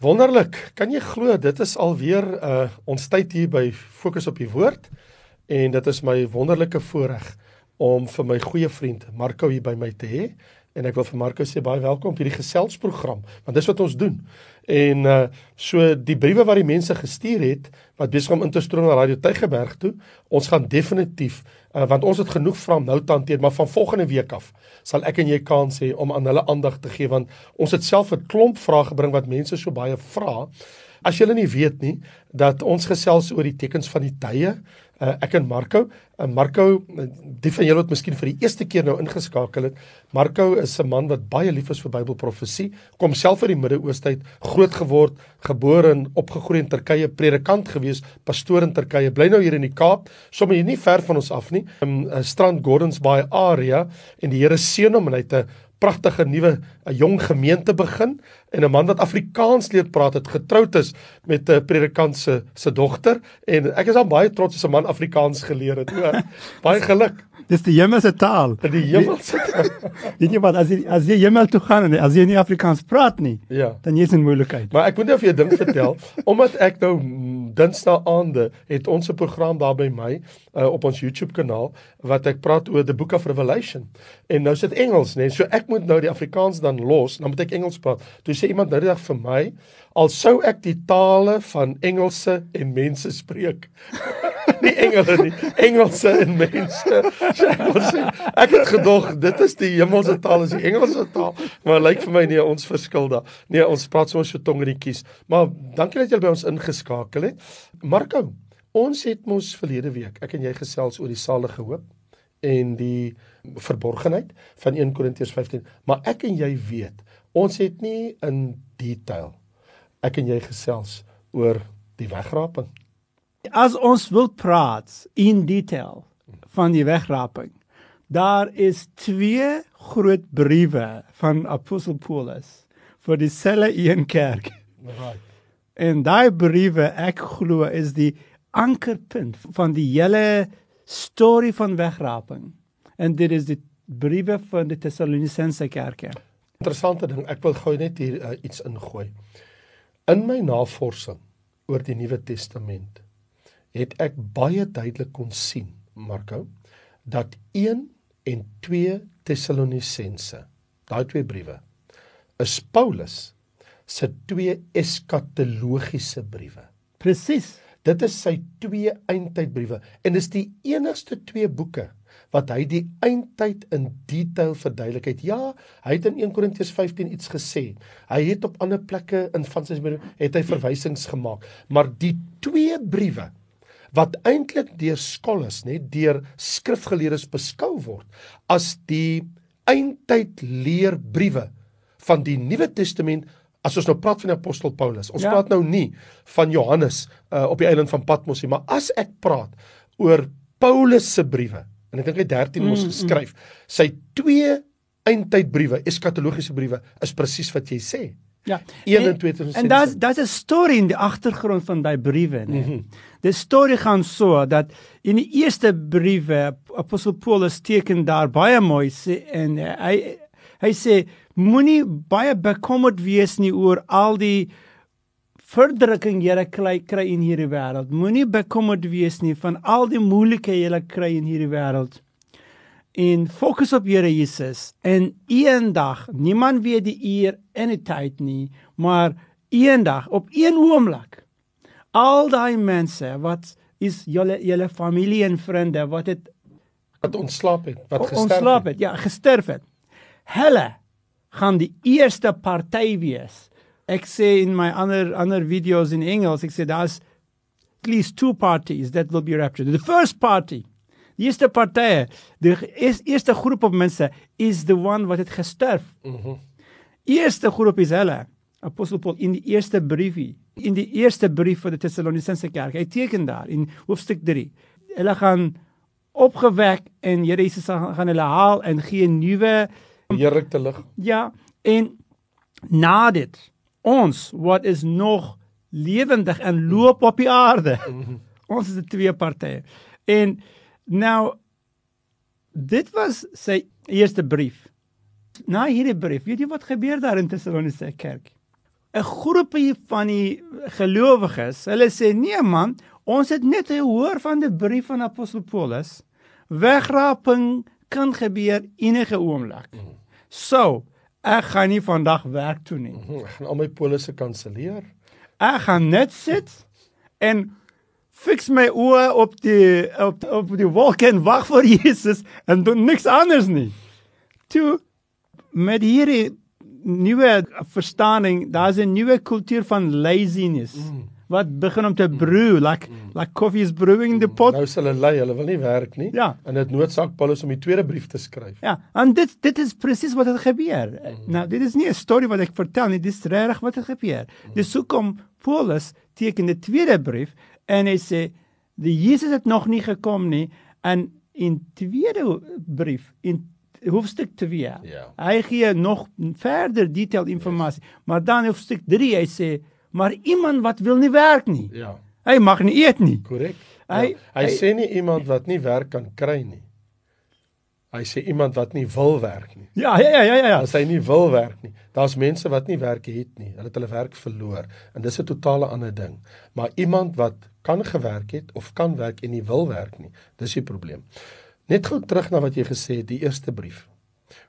Wonderlik. Kan jy glo dit is alweer uh ons tyd hier by Fokus op die Woord en dit is my wonderlike voorreg om vir my goeie vriend Marco hier by my te hê en ek wil vir Marco sê baie welkom op hierdie geselsprogram want dis wat ons doen. En uh so die briewe wat die mense gestuur het wat besig om in te stroom na Radio Tygerberg toe, ons gaan definitief uh want ons het genoeg vra nou te hanteer, maar van volgende week af sal ek en jy kans hê om aan hulle aandag te gee want ons het self 'n klomp vrae gebring wat mense so baie vra. As julle nie weet nie dat ons gesels oor die tekens van die tye, uh, ek en Marco, uh, Marco, uh, die van julle wat miskien vir die eerste keer nou ingeskakel het, Marco is 'n man wat baie lief is vir Bybelprofesie, kom self uit die Midde-Ooste uit, groot geword, gebore en opgegroei in Turkye, predikant gewees, pastoor in Turkye, bly nou hier in die Kaap, sommer hier nie ver van ons af nie, in 'n Strand Gardens Bay area en die Here seën hom en hy het 'n pragtige nuwe 'n jong gemeente begin en 'n man wat Afrikaans leer praat het getroud is met 'n predikant se se dogter en ek is al baie trots as 'n man Afrikaans geleer het. O, baie geluk. Dis die hemelse taal. Die hemelse taal. Weet jy wat as jy as jy hemel toe gaan en as jy nie Afrikaans praat nie, ja. dan jy's in moeilikheid. Maar ek moet net vir jou ding vertel, omdat ek nou Dinsdae aande het ons 'n program daar by my uh, op ons YouTube kanaal wat ek praat oor the Book of Revelation. En nou sit Engels, né? Nee, so ek moet nou die Afrikaans dan los, dan moet ek Engels praat. Toe sê iemand nou die dag vir my, al sou ek die tale van Engelse en mense spreek. nie engele nie, Engelse en mense. Wil sê, ek het gedog dit is die hemelse taal, is die Engelse taal, maar lyk vir my nee, ons verskil daar. Nee, ons praat soms so tongerietjies. Maar dankie dat julle by ons ingeskakel het. Marco, ons het mos verlede week, ek en jy gesels oor die salige hoop en die verborgenheid van 1 Korintiërs 15, maar ek en jy weet, ons het nie in detail ek en jy gesels oor die wegraping As ons wil praat in detail van die wegraping, daar is twee groot briewe van apostel Paulus vir dieselfde een kerk. right En daai briewe ek glo is die ankerpunt van die hele storie van wegraping. En dit is die briewe van die Tessalonisense kerke. interessante ding ek wil gou net hier uh, iets ingooi in my navorsing oor die Nuwe Testament het ek baie duidelik kon sien, Marco, dat 1 en 2 Tessalonisense, daai twee briewe, is Paulus se twee eskatologiese briewe. Presies. Dit is sy twee eindtydbriewe en dis die enigste twee boeke wat hy die eindtyd in detail verduidelik het. Ja, hy het in 1 Korintiërs 15 iets gesê. Hy het op ander plekke in van sy briewe het hy verwysings gemaak, maar die twee briewe wat eintlik deur skolas, nê, deur skrifgeleerdes beskou word as die eindtyd leerbriewe van die Nuwe Testament as ons nou praat van die apostel Paulus. Ons ja. praat nou nie van Johannes uh, op die eiland van Patmos nie, maar as ek praat oor Paulus se briewe en ek dink hy 13 mos mm, geskryf, mm. sy twee eindtydbriewe, eskatologiese briewe is presies wat jy sê. Ja. 1 en 2 En daar's daar's 'n storie in die agtergrond van daai briewe, né? Mm -hmm. Die storie gaan so dat in die eerste briewe apostel Paulus teken daar baie mooi sê en hy hy sê moenie baie bekommerd wees nie oor al die verdrukking jy kry kry in hierdie wêreld. Moenie bekommerd wees nie van al die moeilikhede jy kry in hierdie wêreld. En fokus op Here Jesus en eendag, niemand weet die uur en die tyd nie, maar eendag op een oomblik al daai mense wat is julle julle familie en vriende wat het wat ontslaap het, wat gesterf ontslaap het, ja, gesterf het. Hulle gaan die eerste party wees. Ek sê in my ander ander video's in Engels, ek sê daar's at least two parties that will be raptured. The first party eerste party, die eerste groep op mense is the one wat het gesterf. Mhm. Mm eerste groep is hulle. Apostel Paul in die eerste briefie, in die eerste brief vir die Tessalonisense kerk. Hy teken daar in hoofstuk 3. Hulle gaan opgewek en Here Jesus gaan hulle haal en gee 'n nuwe heerlike lig. Ja, en na dit ons wat is nog lewendig en loop op die aarde. Mm -hmm. Ons is die twee partye. En nou dit was sy eerste brief. Na hierdie brief, weet jy wat gebeur daar in Tessalonisense kerk? 'n groepie van die gelowiges, hulle sê nee man, ons het net gehoor van die brief van apostel Paulus. Wegraping kan gebeur enige oomblik. So, ek gaan nie vandag werk toe nie. Hm, Ek gaan al my polisse kanselleer. Ek gaan net sit en fix my oë op die op op die wolk en wag vir Jesus en doen niks anders nie. Toe met hierdie nuwe verstaaning, daar's 'n nuwe kultuur van laziness mm. wat begin om te brew like mm. like coffee is brewing in the pot. Nou is hulle lui, hulle wil nie werk nie. Ja. En dit noodsaak Paulus om die tweede brief te skryf. Ja, en dit dit is presies wat het gebeur. Mm. Nou, dit is nie 'n storie wat ek vertel nie, dis regtig wat het gebeur. Mm. Dis hoe kom Paulus teken die tweede brief en hy sê die Jesus het nog nie gekom nie en in tweede brief in hoofstuk 2 Ja. hy gee nog verder detailed inligting maar dan hoofstuk 3 hy sê maar iemand wat wil nie werk nie Ja. hy mag nie eet nie Korrek. Hy- Ja, hy hy- sê nie iemand wat nie werk kan kry nie. Hy sê iemand wat nie wil werk nie. ja ja ja ja ja As hy nie wil werk nie. Daar's mense wat nie werk het nie. Hulle het hulle werk verloor en dis 'n totale ander ding. Maar iemand wat kan gewerk het of kan werk en nie wil werk nie, dis die probleem. Net gou terug na wat jy gesê het, die eerste brief.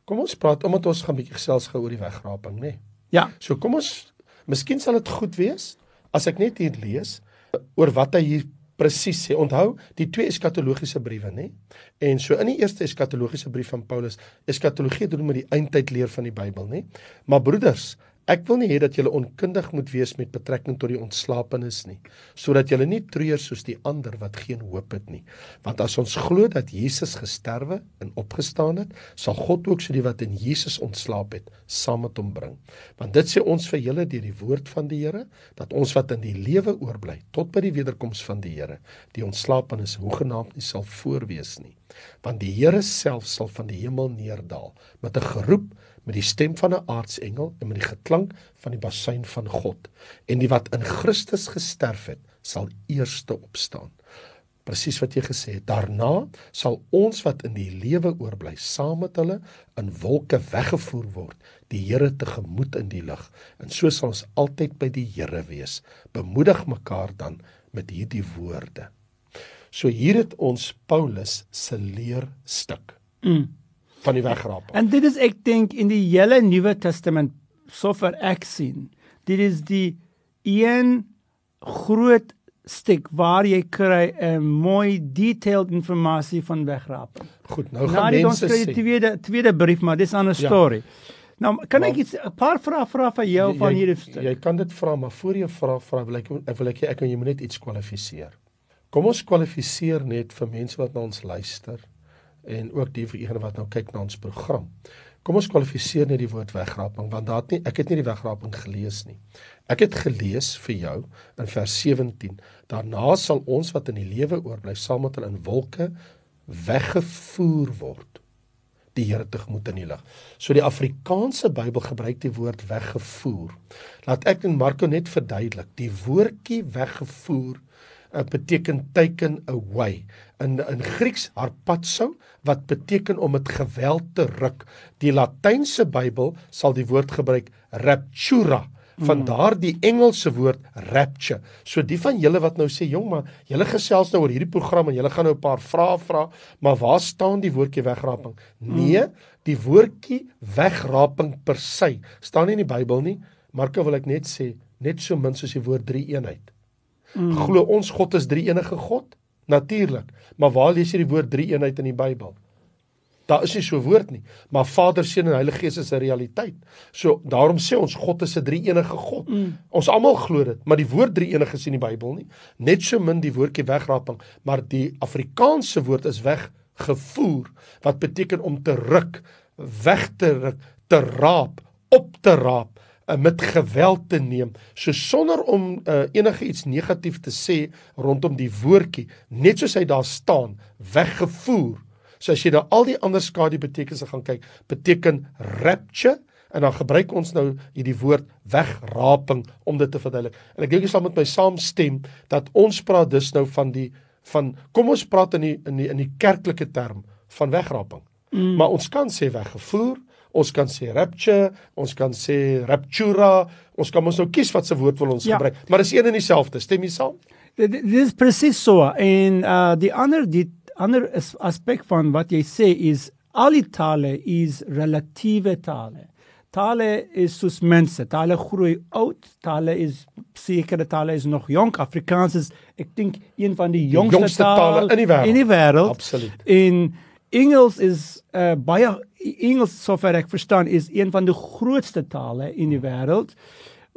Kom ons praat omdat ons gaan bietjie gesels gou oor die wegraping, nê? ja So kom ons Miskien sal dit goed wees as ek net hier lees oor wat hy hier presies sê. Onthou, die twee eskatologiese briewe, nê? En so in die eerste eskatologiese brief van Paulus, eskatologie het te doen met die eindtydleer van die Bybel, nê? Maar broeders, ek wil nie hê dat julle onkundig moet wees met betrekking tot die ontslapenis nie, sodat julle nie treur soos die ander wat geen hoop het nie. Want as ons glo dat Jesus gesterwe en opgestaan het, sal God ook so die wat in Jesus ontslaap het, saam met hom bring. Want dit sê ons vir julle deur die woord van die Here, dat ons wat in die lewe oorbly tot by die wederkoms van die Here, die ontslapenis hoegenaamd nie sal voorwees nie. Want die Here self sal van die hemel neerdal met 'n geroep met die stem van 'n aartsengel en met die geklank van die basuin van God. En die wat in Christus gesterf het sal eerste opstaan. Presies wat jy gesê het daarna sal ons wat in die lewe oorbly saam met hulle in wolke weggevoer word die Here tegemoet in die lug en so sal ons altyd by die Here wees. Bemoedig mekaar dan met hierdie woorde. So hier het ons Paulus se leerstuk. Mm. Van die wegraping En dit is ek dink in die hele Nuwe Testament sover ek sien. Dit is die een groot stuk waar jy kry 'n mooi detailed inligting van wegraping. goed nou gaan ons mense kry die tweede tweede brief, maar dis 'n ander Ja. storie. Nou kan ek iets 'n paar vrae vra van jou van jy, hierdie stuk. jy kan dit vra maar voor jy vra vra wil ek ek wil ek jy ek en jy moet net iets kwalifiseer. Kom ons kwalifiseer net vir mense wat na ons luister en ook die vir diegene wat nou kyk na ons program. Kom ons kwalifiseer net die woord wegraping want daar het nie ek het nie die wegraping gelees nie. Ek het gelees vir jou in vers 17. Daarna sal ons wat in die lewe oorbly saam met hulle in wolke weggevoer word die Here tegemoet in die lig. So die Afrikaanse Bybel gebruik die woord weggevoer. Laat ek in Marko net verduidelik. Die woordjie weggevoer uh, beteken taken away. In in Grieks harpazo wat beteken om met geweld te ruk. Die Latynse Bybel sal die woord gebruik raptura van daardie Engelse woord rapture. So die van julle wat nou sê, "Jong, maar julle gesels nou oor hierdie program en julle gaan nou 'n paar vrae vra, maar waar staan die woordjie wegraping?" Nee, die woordjie wegraping per se staan nie in die Bybel nie. Marko wil ek net sê, net so min soos die woord drie eenheid. Mm. Glo ons God is drie enige God? Natuurlik. Maar waar lees jy die woord drie eenheid in die Bybel? Daar is nie so 'n woord nie, maar Vader, Seun en Heilige Gees is 'n realiteit. So daarom sê ons God is 'n drie-enige God. Mm. Ons almal glo dit, maar die woord drie-enig is nie in die Bybel nie. Net so min die woordjie wegraping, maar die Afrikaanse woord is weggevoer wat beteken om te ruk, weg te ruk, te raap, op te raap uh, met geweld te neem so sonder om uh, enige iets negatief te sê rondom die woordjie net soos hy daar staan weggevoer So as jy nou al die ander skadu betekenisse gaan kyk, beteken rapture en dan gebruik ons nou hierdie woord wegraping om dit te verduidelik. En ek dink jy sal met my saamstem dat ons praat dus nou van die van kom ons praat in die in die in die kerklike term van wegraping. Mm. Maar ons kan sê weggevoer, ons kan sê rapture, ons kan sê raptura, ons kan ons nou kies wat se woord wil ons Ja. gebruik, maar dis een en dieselfde. Stem jy saam? Dit is presies so en uh die ander die ander as- aspek van wat jy sê is al die tale is relatiewe tale. Tale is soos mense, tale groei oud, tale is sekere tale is nog jonk. Afrikaans is ek dink een van die jongste, jongste tale in die wêreld. In die wêreld. Absoluut. En Engels is uh baie Engels sover ek verstaan is een van die grootste tale in die wêreld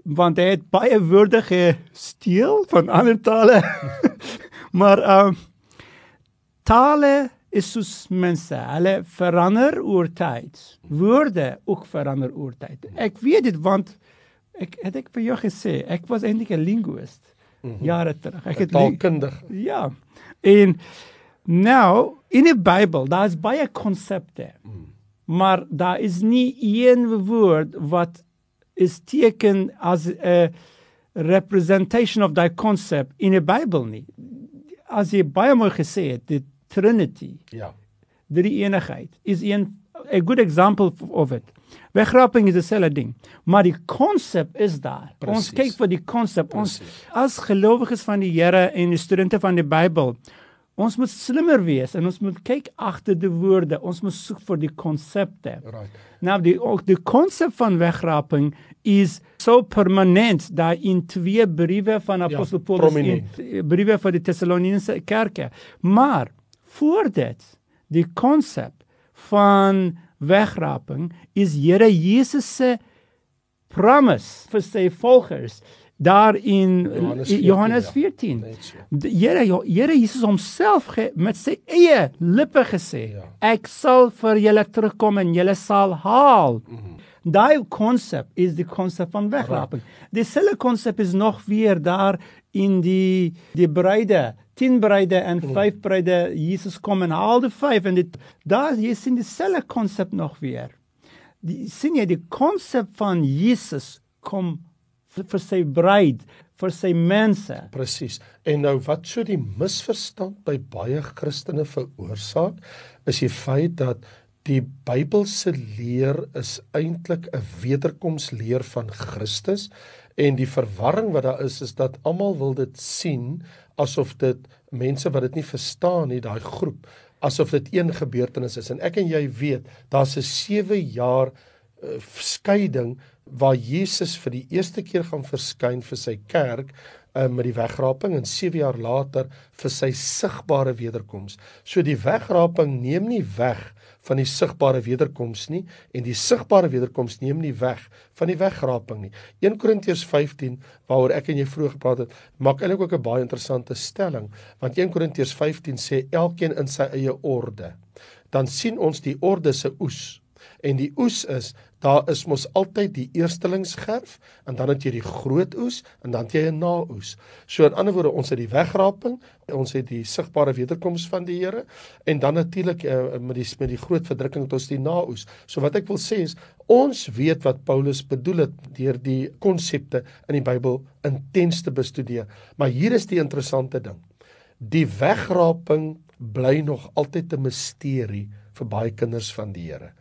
want hy het baie woorde gesteel van ander tale. maar um tale is soos mense, hulle verander oor tyd. Woorde ook verander oor tyd. Ek weet dit want ek het ek vir jou gesê, ek was eintlik 'n linguist jare terug. Ek het Taalkundig. ja. En nou in die Bybel, daar is baie konsepte. Maar daar is nie een woord wat is teken as 'n representation of daai konsep in die Bybel nie. As jy baie mooi gesê het, die Trinity, Ja. drie eenigheid is een a good example of it. Wegraping is dieselfde ding, maar die konsep is daar. Ons Presies. kyk vir die konsep. Ons as gelowiges van die Here en die studente van die Bybel, ons moet slimmer wees en ons moet kyk agter die woorde. Ons moet soek vir die konsepte. Right. Nou die ook die konsep van wegraping is so permanent dat in twee briewe van apostel Paulus in prominent. briewe vir die Tessaloniense kerke. Maar voor dit die konsep van wegraping is Here Jesus se promise vir sy volgers daar in Johannes in 14, Johannes ja. 14. Net so. Die Here Here Jesus homself ge, met sy eie lippe gesê, Ja. ek sal vir julle terugkom en julle sal haal. Daai konsep is die konsep van wegraping. Dieselfde konsep is nog weer daar in die die bruide, 10 bruide en 5 bruide. Jesus kom en haal die 5 en dit daar jy sien dieselfde konsep nog weer. Die sien jy die konsep van Jesus kom vir, vir sy bruid, vir sy mense. Presies. En nou wat so die misverstand by baie Christene veroorsaak, is die feit dat die Bybelse leer is eintlik 'n wederkomsleer van Christus en die verwarring wat daar is is dat almal wil dit sien asof dit mense wat dit nie verstaan nie, daai groep, asof dit een gebeurtenis is en ek en jy weet, daar's 'n 7 jaar uh, skeiding waar Jesus vir die eerste keer gaan verskyn vir sy kerk uh, met die wegraping en 7 jaar later vir sy sigbare wederkoms. So die wegraping neem nie weg van die sigbare wederkoms nie en die sigbare wederkoms neem nie weg van die wegraping nie. 1 Korintiërs 15 waaroor ek en jy vroeër gepraat het, maak eintlik ook 'n baie interessante stelling, want 1 Korintiërs 15 sê elkeen in sy eie orde. Dan sien ons die orde se oes. En die oes is daar is mos altyd die eerstelingsgerf en dan het jy die groot oes en dan het jy 'n naoes. So in ander woorde ons het die wegraping, ons het die sigbare wederkoms van die Here en dan natuurlik uh, met die met die groot verdrukking het ons die naoes. So wat ek wil sê is ons weet wat Paulus bedoel het deur die konsepte in die Bybel intens te bestudeer. Maar hier is die interessante ding. Die wegraping bly nog altyd 'n misterie vir baie kinders van die Here.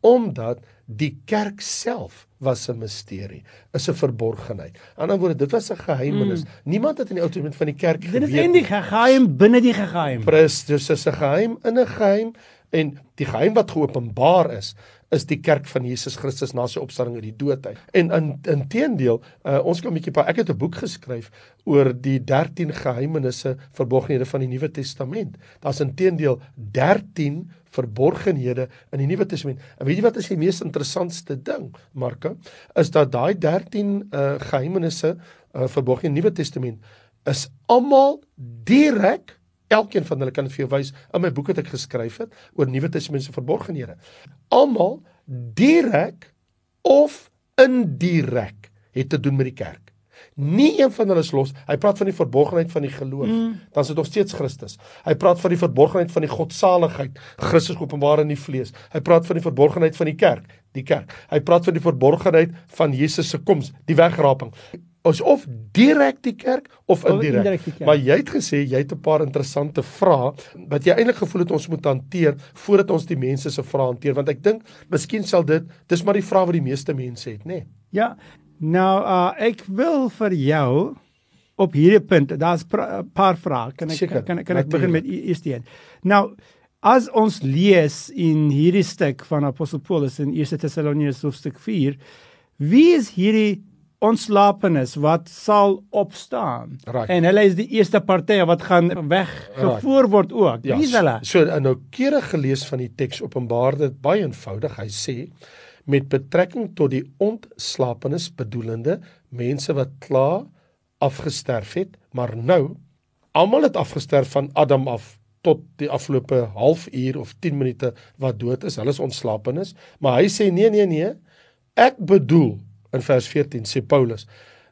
Omdat die kerk self was 'n misterie, is 'n verborgenheid. Aan die ander woorde, dit was 'n geheimenis. Mm. Niemand het in die Ou Testament van die kerk Dit geweet. is eintlik geheim binne die geheim. Presies, dis is 'n geheim in 'n geheim en die geheim wat geopenbaar is is die kerk van Jesus Christus na sy opstanding uit die dood uit. En in inteendeel, uh, ons kan 'n bietjie ek het 'n boek geskryf oor die 13 geheimenisse verborgenhede van die Nuwe Testament. Daar's inteendeel 13 verborgenhede in die Nuwe Testament. En weet jy wat is die mees interessantste ding, Marka, is dat daai 13 uh geheimenisse uh verborgene in die Nuwe Testament is almal direk Elkeen van hulle kan dit vir jou wys. In my boek het ek geskryf het oor Nuwe Testamentiese verborgenhede. Almal direk of indirek het te doen met die kerk. Nie een van hulle is los. Hy praat van die verborgenheid van die geloof. Mm. Dan is dit nog steeds Christus. Hy praat van die verborgenheid van die godsaligheid, Christus openbaar in die vlees. Hy praat van die verborgenheid van die kerk, die kerk. Hy praat van die verborgenheid van Jesus se koms, die wegraping. Is of direk die kerk of indirek. indirek kerk. Maar jy het gesê jy het 'n paar interessante vrae wat jy eintlik gevoel het ons moet hanteer voordat ons die mense se vrae hanteer want ek dink miskien sal dit dis maar die vraag wat die meeste mense het, nê? Nee. Ja. Nou uh ek wil vir jou op hierdie punt, daar's 'n paar vrae. Kan ek Seker, kan, kan ek begin met eerste een? Nou As ons lees in hierdie stuk van Apostel Paulus in 1 Tessaloniërs hoofstuk 4, wie is hierdie ontslapenis wat sal opstaan? Right. En hulle is die eerste partye wat gaan weggevoer word ook. Wie is hulle? So nou kere gelees van die teks Openbaar dit baie eenvoudig. Hy sê met betrekking tot die ontslapenis bedoelende mense wat klaar afgesterf het, maar nou almal het afgesterf van Adam af tot die afgelope halfuur of 10 minute wat dood is. Hulle is ontslapenis, maar hy sê nee nee nee. Ek bedoel in vers 14 sê Paulus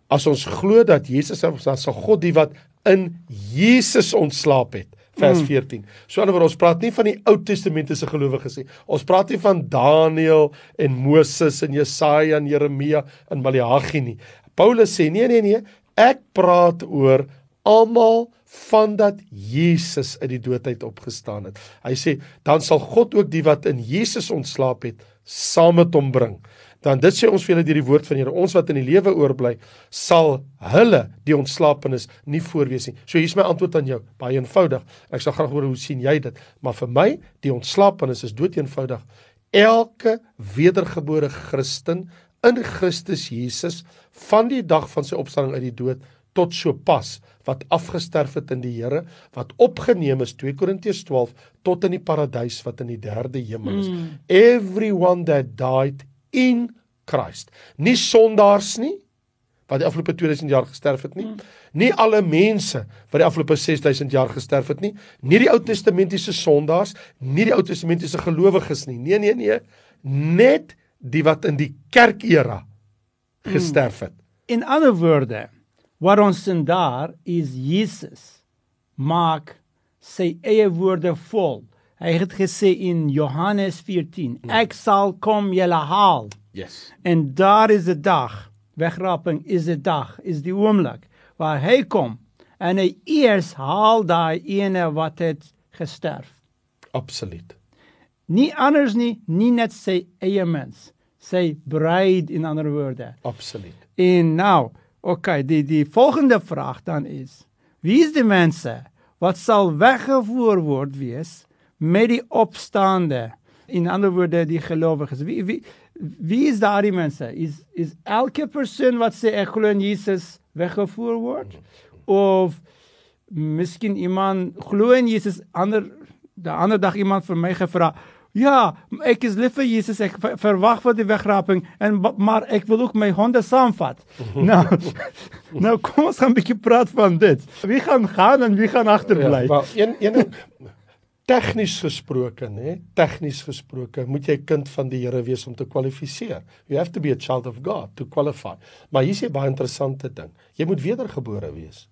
as ons glo dat Jesus dan sal God die wat in Jesus ontslaap het vers 14. So anderswoorde ons praat nie van die Ou Testamentiese gelowiges nie. Ons praat nie van Daniël en Moses en Jesaja en Jeremia en Maleagi nie. Paulus sê nee nee nee, ek praat oor almal van dat Jesus uit die doodheid opgestaan het. Hy sê dan sal God ook die wat in Jesus ontslaap het saam met hom bring. Dan dit sê ons vir julle deur die woord van Here, ons wat in die lewe oorbly, sal hulle die ontslapenis nie voorwees nie. So hier's my antwoord aan jou, baie eenvoudig. Ek sal graag hoor hoe sien jy dit? Maar vir my, die ontslapenis is dood eenvoudig. Elke wedergebore Christen in Christus Jesus van die dag van sy opstanding uit die dood tot so pas wat afgesterf het in die Here wat opgeneem is 2 Korintiërs 12 tot in die paradys wat in die derde hemel is. Mm. Everyone that died in Christ. Nie sondaars nie wat die afgelope 2000 jaar gesterf het nie. Mm. Nie alle mense wat die afgelope 6000 jaar gesterf het nie. Nie die Ou Testamentiese sondaars, nie die Ou Testamentiese gelowiges nie. Nee nee nee. Net die wat in die kerkera gesterf het. In ander woorde, wat ons sien daar is Jesus maak sy eie woorde vol. Hy het gesê in Johannes 14, ek sal kom julle haal. Yes. En daar is 'n dag, wegraping is 'n dag, is die oomblik waar hy kom en hy eers haal daai ene wat het gesterf. Absoluut. Nie anders nie, nie net sy eie mens, sy bruid in ander woorde. Absoluut. En nou, okay, die die volgende vraag dan is: Wie is die mense wat sal weggevoer word wees met die opstaande? In ander woorde die gelowiges. Wie wie wie is daardie mense? Is is elke persoon wat sê ek glo in Jesus weggevoer word of miskien iemand glo in Jesus ander die ander dag iemand vir my gevra Ja, ek is lief vir Jesus. Ek ver verwag vir die wegraping en maar ek wil ook my honde saamvat. nou, nou kom ons gaan 'n bietjie praat van dit. Wie gaan gaan en wie gaan agterbly? Ja, maar een een ding tegnies gesproke, nê? Tegnies gesproke, moet jy kind van die Here wees om te kwalifiseer. You have to be a child of God to qualify. Maar hier is 'n baie interessante ding. Jy moet wedergebore wees.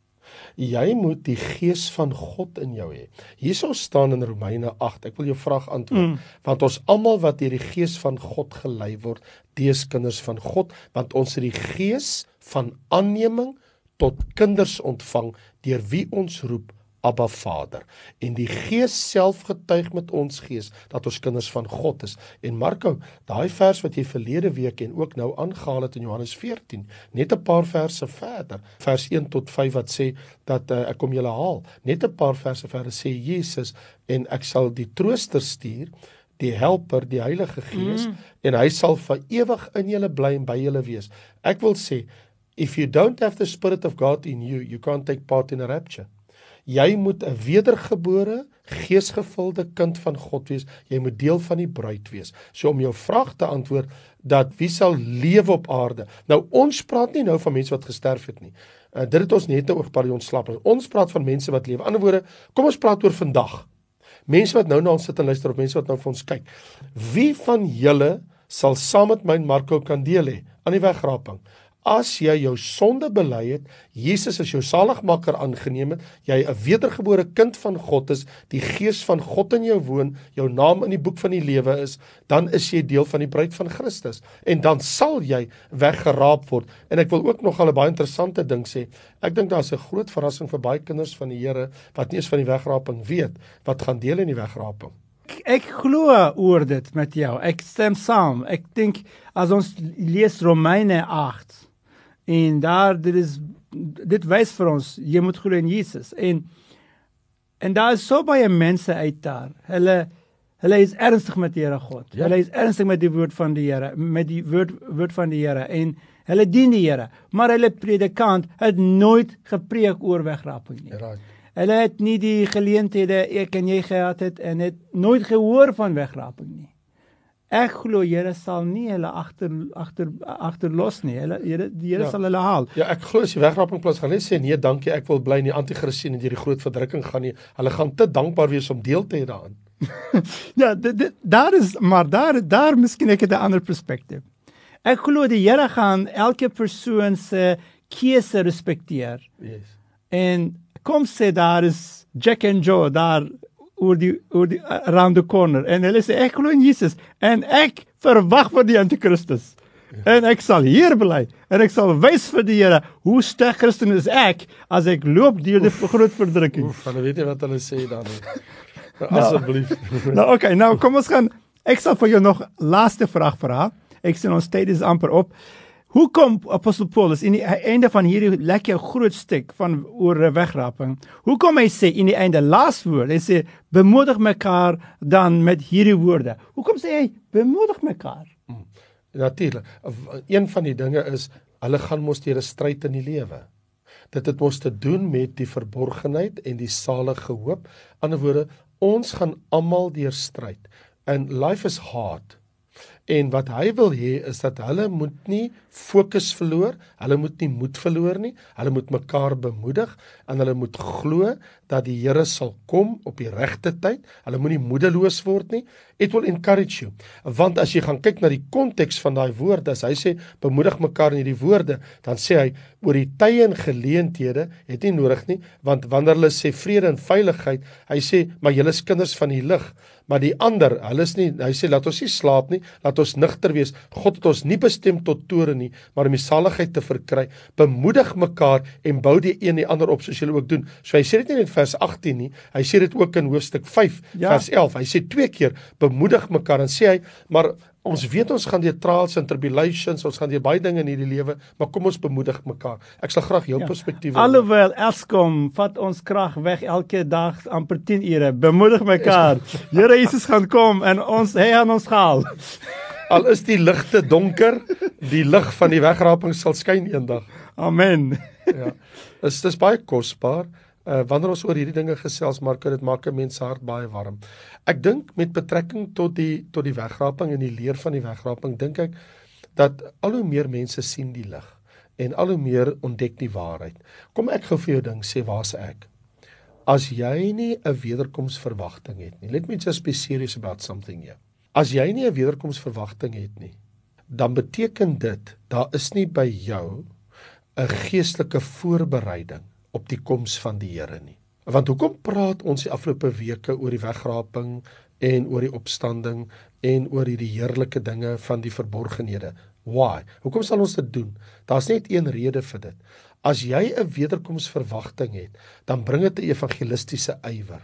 Jy moet die gees van God in jou hê. Hierso staan in Romeine 8. Ek wil jou vraag antwoord. Mm. Want ons almal wat deur die gees van God gelei word, dis kinders van God, want ons het die gees van aanneming tot kinders ontvang deur wie ons roep Abba Vader. En die Gees self getuig met ons gees dat ons kinders van God is. En Marko, daai vers wat jy verlede week en ook nou aangehaal het in Johannes 14, net 'n paar verse verder, vers 1 tot 5 wat sê dat uh, ek kom julle haal. Net 'n paar verse verder sê Jesus en ek sal die trooster stuur die helper die Heilige Gees mm. en hy sal vir ewig in julle bly en by julle wees. Ek wil sê if you don't have the spirit of God in you, you can't take part in a rapture. Jy moet 'n wedergebore, geesgevulde kind van God wees. Jy moet deel van die bruid wees. So om jou vraag te antwoord dat wie sal lewe op aarde? Nou ons praat nie nou van mense wat gesterf het nie. Uh, dit het ons net oor paar ontslap. Ons praat van mense wat lewe. Ander woorde, kom ons praat oor vandag. Mense wat nou na ons sit en luister of mense wat nou vir ons kyk. Wie van julle sal saam met my en Marco kan deel hê aan die wegraping? As jy jou sonde bely het, Jesus as jou saligmaker aangeneem het, jy 'n wedergebore kind van God is, die gees van God in jou woon, jou naam in die boek van die lewe is, dan is jy deel van die bruid van Christus en dan sal jy weggeraap word. En ek wil ook nog 'n baie interessante ding sê. Ek dink daar's 'n groot verrassing vir baie kinders van die Here wat nie eens van die wegraping weet wat gaan deel in die wegraping. Ek, ek glo oor dit met jou. Ek stem saam. Ek dink as ons lees Romeine 8 En daar dit is dit wys vir ons jy moet glo in Jesus. En en daar is so baie mense uit daar. Hulle hulle is ernstig met die Here God. Ja. Hulle is ernstig met die woord van die Here, met die woord woord van die Here en hulle dien die Here. Maar hulle predikant het nooit gepreek oor wegraping nie. Right. Hulle het nie die geleenthede ek en jy gehad het en het nooit gehoor van wegraping nie. Ek glo Here sal nie hulle agter agter agter los nie. Hulle Here die Here ja. sal hulle haal. Ja, ek glo as die wegraping plaas gaan hulle sê nee, dankie, ek wil bly in die anti-kris sien en hierdie groot verdrukking gaan nie. Hulle gaan te dankbaar wees om deel te hê daaraan. ja, dit daar is maar daar daar miskien ek het 'n ander perspektief. Ek glo die Here gaan elke persoon se keuse respekteer. Yes. En kom sê daar is Jack and Joe daar oor die oor die around the corner en hulle sê ek glo in Jesus en ek verwag vir die antikristus. Ja. En ek sal hier bly en ek sal wys vir die Here hoe sterk Christen is ek as ek loop deur die groot verdrukking. Oef, hulle weet nie wat hulle sê dan nie. Nou, Asseblief. Nou, nou okay, nou kom ons gaan ek sal vir jou nog laaste vraag vra. Ek sien ons tyd is amper op. Hoe kom apostel Paulus in die einde van hierdie lekker groot stuk van oor wegraping? Hoe kom hy sê in die einde laaswoord? Hy sê bemoedig mekaar dan met hierdie woorde. Hoekom sê hy bemoedig mekaar? Hmm. Natuurlik. Een van die dinge is hulle gaan mos deur 'n stryd in die lewe. Dit het mos te doen met die verborgenheid en die salige hoop. Ander woorde, ons gaan almal deur stryd. And life is hard. En wat hy wil hê is dat hulle moet nie fokus verloor, hulle moet nie moed verloor nie. Hulle moet mekaar bemoedig en hulle moet glo dat die Here sal kom op die regte tyd. Hulle moenie moedeloos word nie. It will encourage you. Want as jy gaan kyk na die konteks van daai woorde, as hy sê bemoedig mekaar in hierdie woorde, dan sê hy oor die tye en geleenthede het nie nodig nie, want wanneer hulle sê vrede en veiligheid, hy sê maar julle is kinders van die lig maar die ander, hulle is nie hy sê laat ons nie slaap nie, laat ons nigter wees. God het ons nie bestem tot toore nie, maar om die saligheid te verkry. Bemoedig mekaar en bou die een die ander op soos julle ook doen. So hy sê dit nie in vers 18 nie, hy sê dit ook in hoofstuk 5 ja. vers 11. Hy sê twee keer bemoedig mekaar en sê hy, maar Ons weet ons gaan deur trials en tribulations, ons gaan deur baie dinge in hierdie lewe, maar kom ons bemoedig mekaar. Ek sal graag jou ja. perspektief. Alhoewel Eskom vat ons krag weg elke dag amper 10 ure. Bemoedig mekaar. Here Jesus gaan kom en ons hy aan ons haal. Al is die ligte donker, die lig van die wegraping sal skyn eendag. Amen. Ja. Dit is baie kosbaar. Uh wanneer ons oor hierdie dinge gesels, maar dit maak 'n mens hart baie warm. Ek dink met betrekking tot die tot die wegraping en die leer van die wegraping, dink ek dat al hoe meer mense sien die lig en al hoe meer ontdek die waarheid. Kom ek gou vir jou ding sê, waar's ek? As jy nie 'n wederkomsverwagting het nie. Let me just be serious about something here. As jy nie 'n wederkomsverwagting het nie, dan beteken dit daar is nie by jou 'n geestelike voorbereiding op die koms van die Here nie. Want hoekom praat ons die afgelope weke oor die wegraping en oor die opstanding en oor hierdie heerlike dinge van die verborgenhede? Why? Hoekom sal ons dit doen? Daar's net een rede vir dit. As jy 'n wederkomsverwagting het, dan bring dit 'n evangelistiese ywer.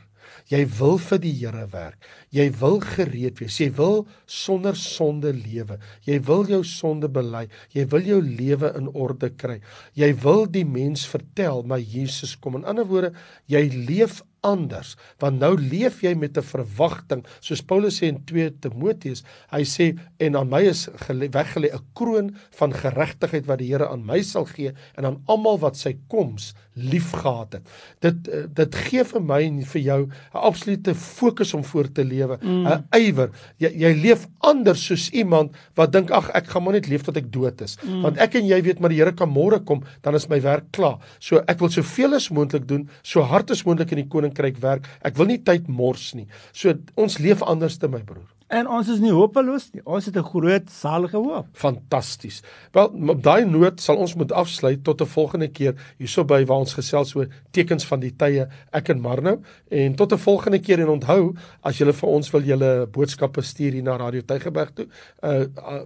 Jy wil vir die Here werk. Jy wil gereed wees. Jy wil sonder sonde lewe. Jy wil jou sonde bely. Jy wil jou lewe in orde kry. Jy wil die mens vertel maar Jesus kom. In ander woorde, jy leef anders want nou leef jy met 'n verwagting soos Paulus sê in 2 Timoteus hy sê en aan my is weggelê 'n kroon van geregtigheid wat die Here aan my sal gee en aan almal wat sy koms liefgehad het. Dit eh, dit gee vir my en vir jou 'n absolute fokus om voor te lewe, 'n mm. ywer. Jy jy leef anders soos iemand wat dink ag ek gaan maar net leef tot ek dood is. Mm. Want ek en jy weet maar die Here kan môre kom, dan is my werk klaar. So ek wil soveel as moontlik doen, so hard as moontlik in die koninkryk werk. Ek wil nie tyd mors nie. So ons leef anders te my broer. En ons is nie hopeloos nie. Ons het 'n groot salige hoop. Fantasties. Wel, op daai noot sal ons moet afsluit tot 'n volgende keer hierso by waar ons gesels oor tekens van die tye ek en Marnou en tot 'n volgende keer en onthou as jy vir ons wil julle boodskappe stuur hier na Radio Tygerberg toe. Uh,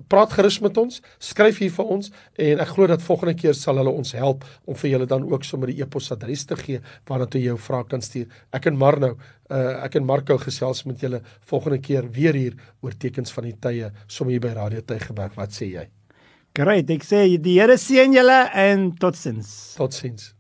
praat gerus met ons, skryf hier vir ons en ek glo dat volgende keer sal hulle ons help om vir julle dan ook sommer die e-posadres te gee waarna toe jy jou vrae kan stuur. Ek en Marnou Uh, ek en Marco gesels met julle volgende keer weer hier oor tekens van die tye som hier by Radio Tygerberg. Wat sê jy? Great, ek sê die Here seën julle en totsiens. Totsiens.